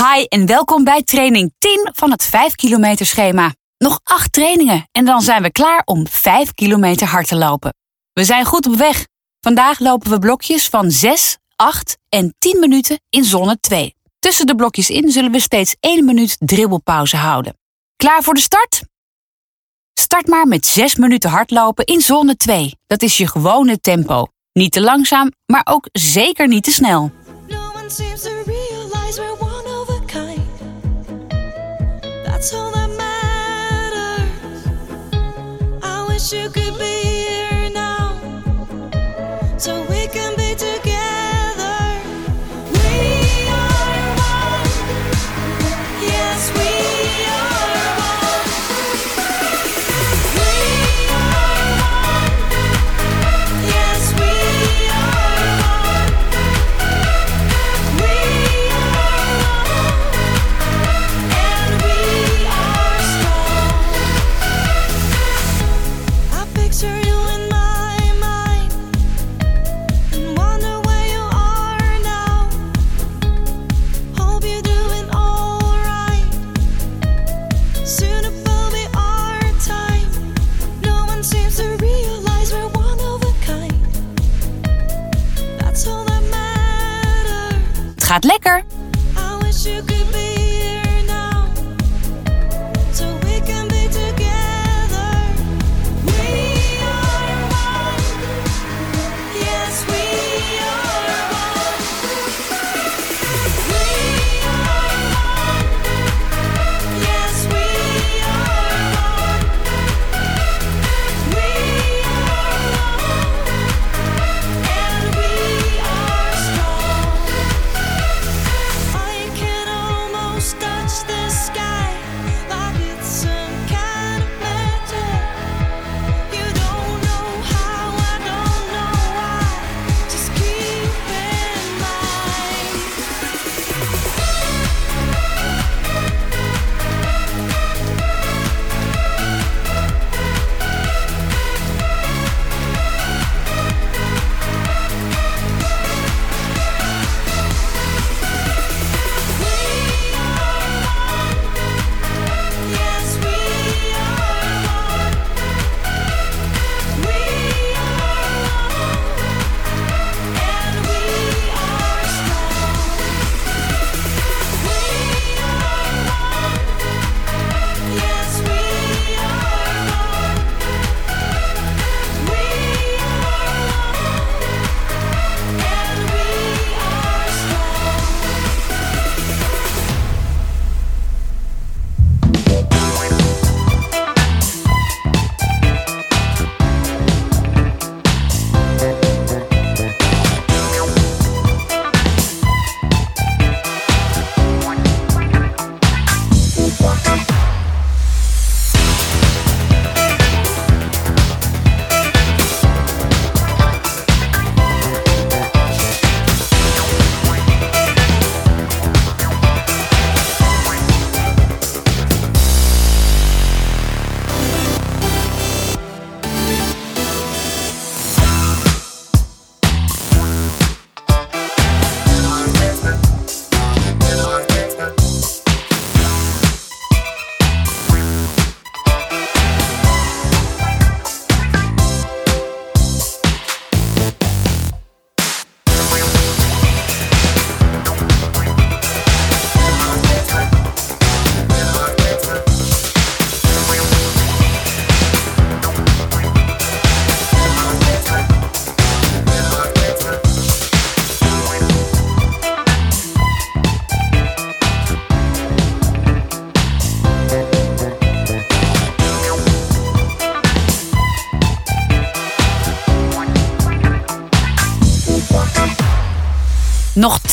Hi en welkom bij training 10 van het 5 kilometer schema. Nog 8 trainingen en dan zijn we klaar om 5 kilometer hard te lopen. We zijn goed op weg. Vandaag lopen we blokjes van 6, 8 en 10 minuten in zone 2. Tussen de blokjes in zullen we steeds 1 minuut dribbelpauze houden. Klaar voor de start? Start maar met 6 minuten hardlopen in zone 2. Dat is je gewone tempo. Niet te langzaam, maar ook zeker niet te snel. That's all that matters. I wish you could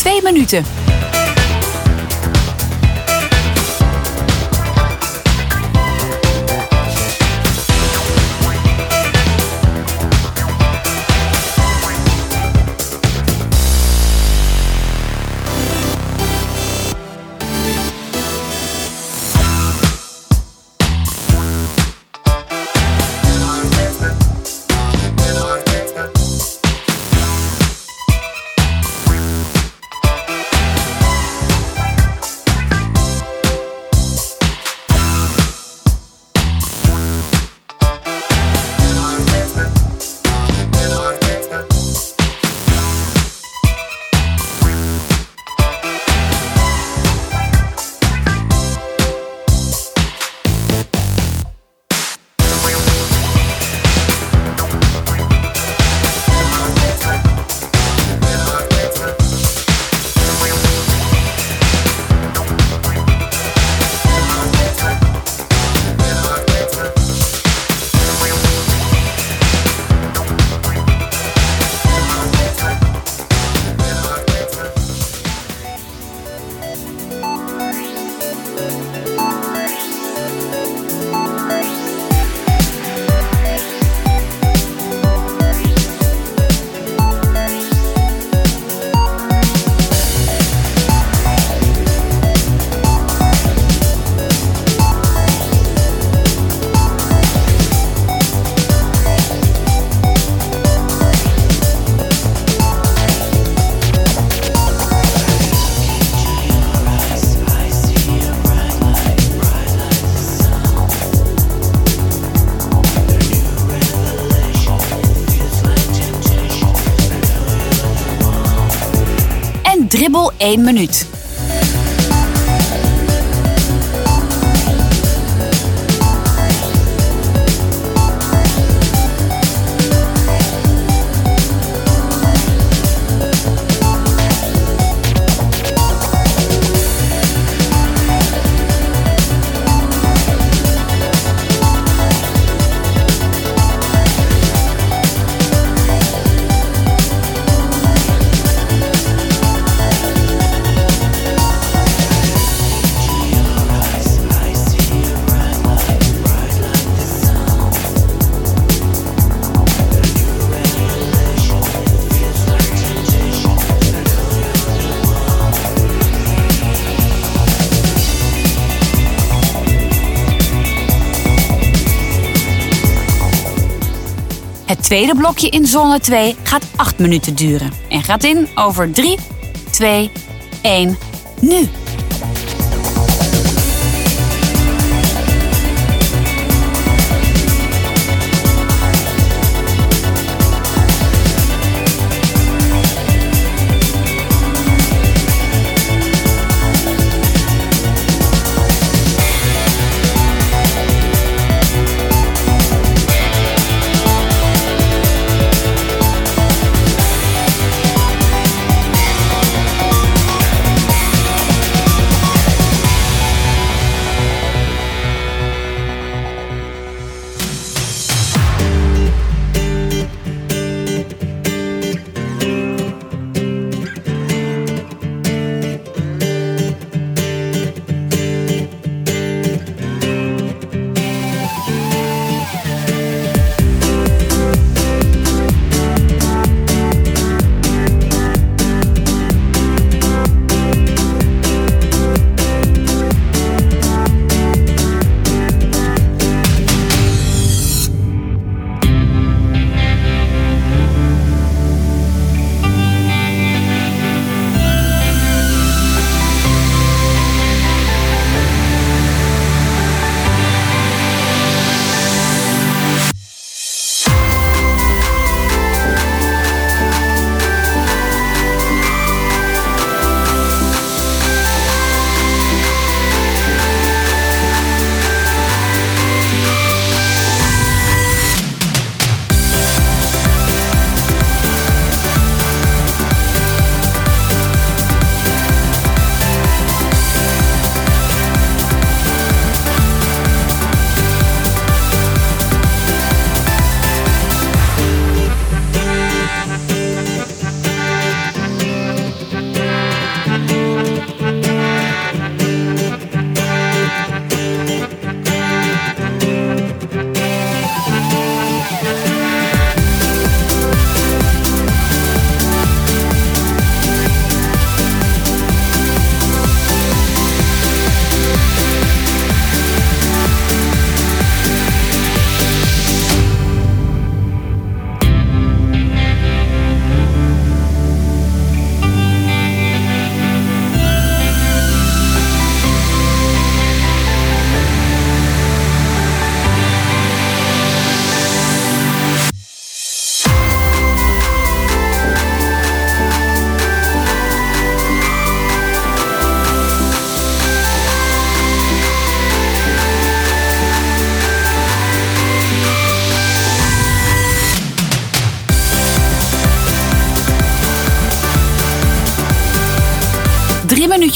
2 minuten. 1 minuut. Tweede blokje in zone 2 gaat 8 minuten duren en gaat in over 3, 2, 1, nu.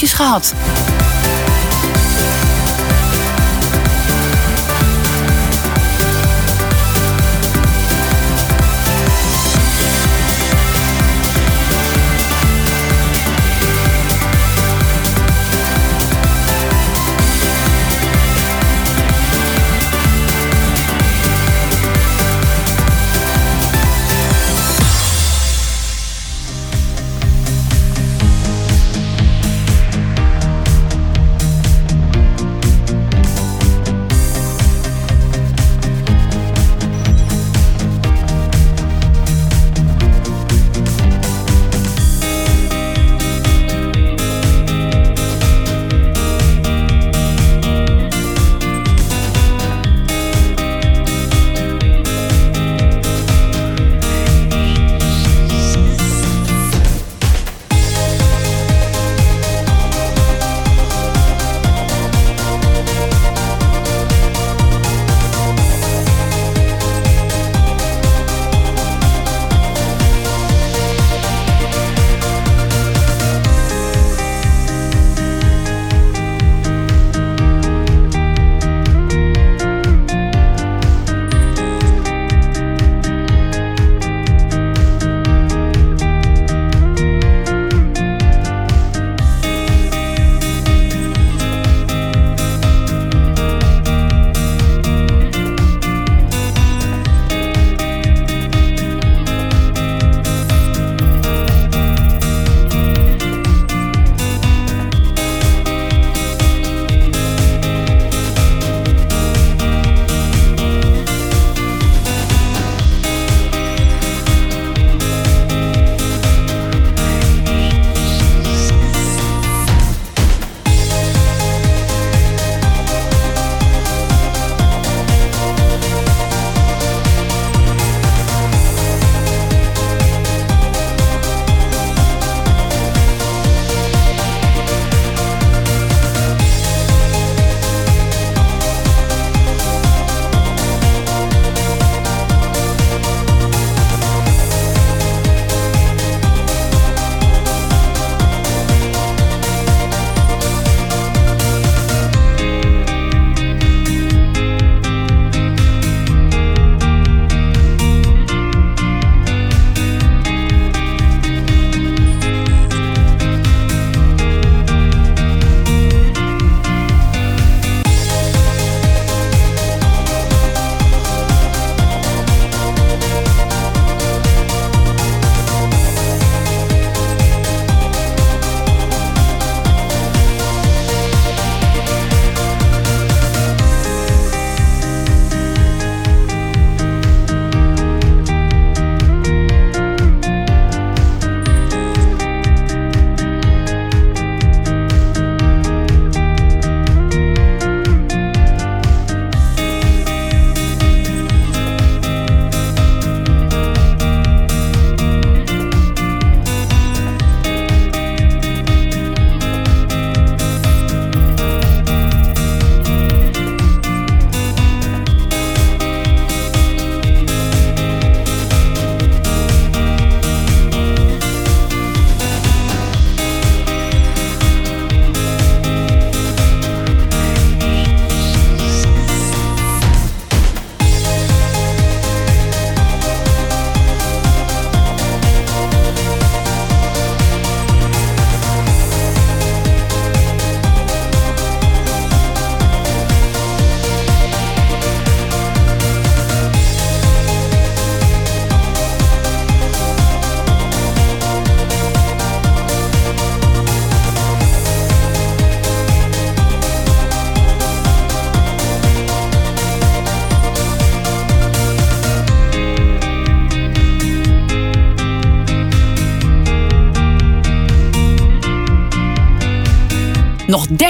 Gehad.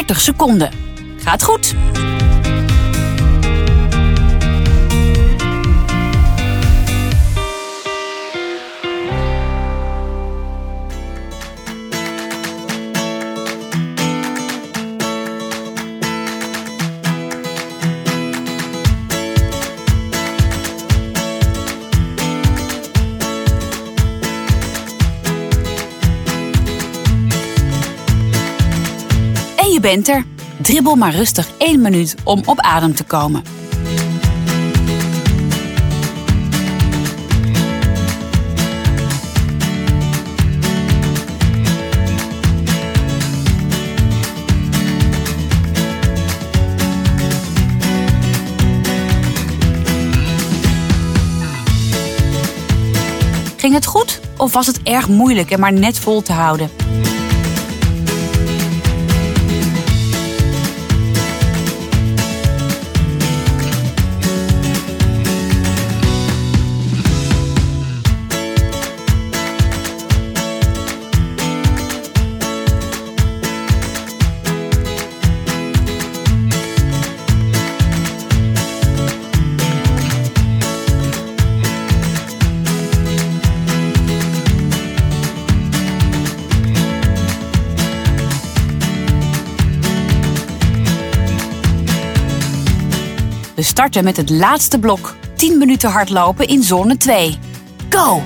30 seconden. Gaat goed. Bent er. Dribbel maar rustig één minuut om op adem te komen. Ging het goed of was het erg moeilijk en maar net vol te houden? Starten met het laatste blok. 10 minuten hardlopen in zone 2. Go!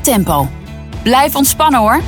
Tempo. Blijf ontspannen hoor.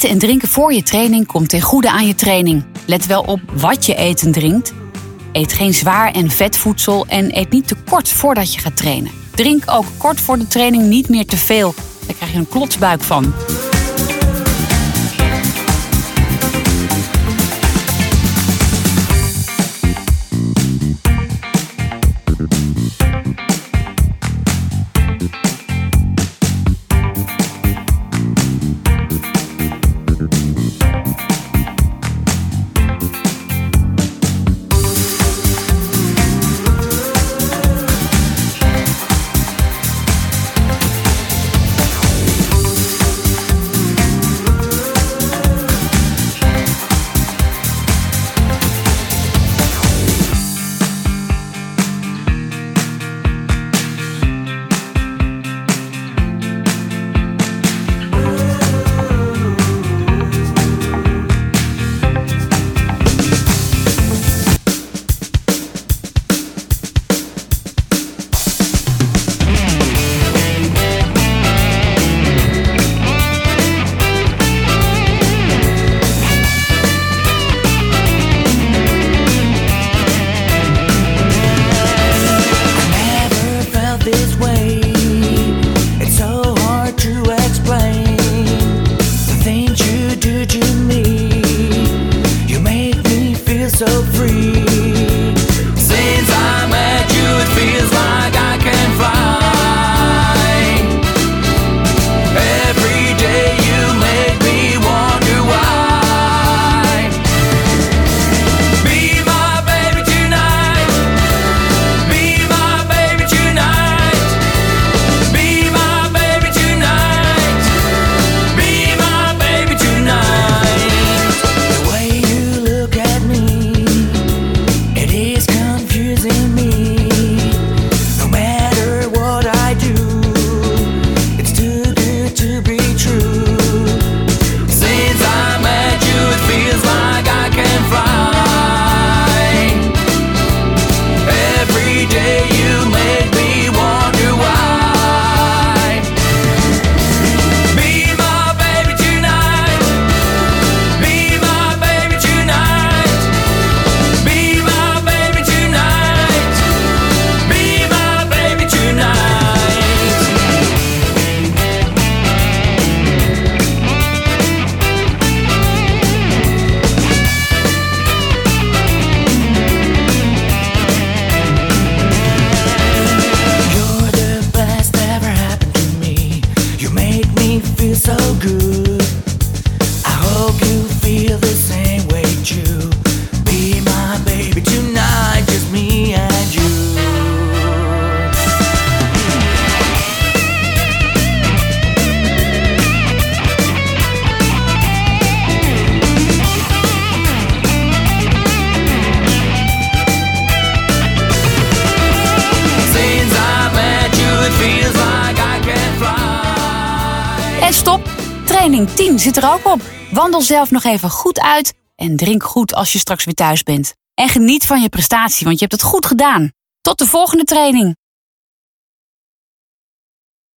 Eten en drinken voor je training komt ten goede aan je training. Let wel op wat je eet en drinkt. Eet geen zwaar en vet voedsel en eet niet te kort voordat je gaat trainen. Drink ook kort voor de training niet meer te veel. Daar krijg je een klotsbuik van. Training 10 zit er ook op. Wandel zelf nog even goed uit en drink goed als je straks weer thuis bent. En geniet van je prestatie, want je hebt het goed gedaan. Tot de volgende training.